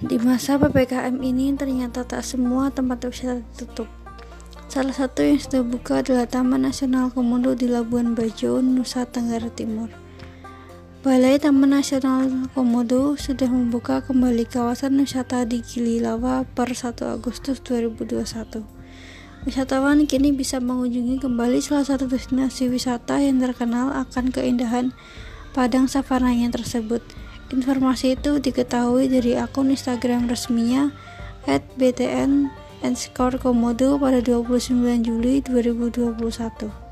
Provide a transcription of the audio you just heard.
Di masa PPKM ini ternyata tak semua tempat wisata tutup. Salah satu yang sudah buka adalah Taman Nasional Komodo di Labuan Bajo, Nusa Tenggara Timur. Balai Taman Nasional Komodo sudah membuka kembali kawasan wisata di Gililawa per 1 Agustus 2021. Wisatawan kini bisa mengunjungi kembali salah satu destinasi wisata yang terkenal akan keindahan padang savananya tersebut. Informasi itu diketahui dari akun Instagram resminya @btn underscore komodo pada 29 Juli 2021.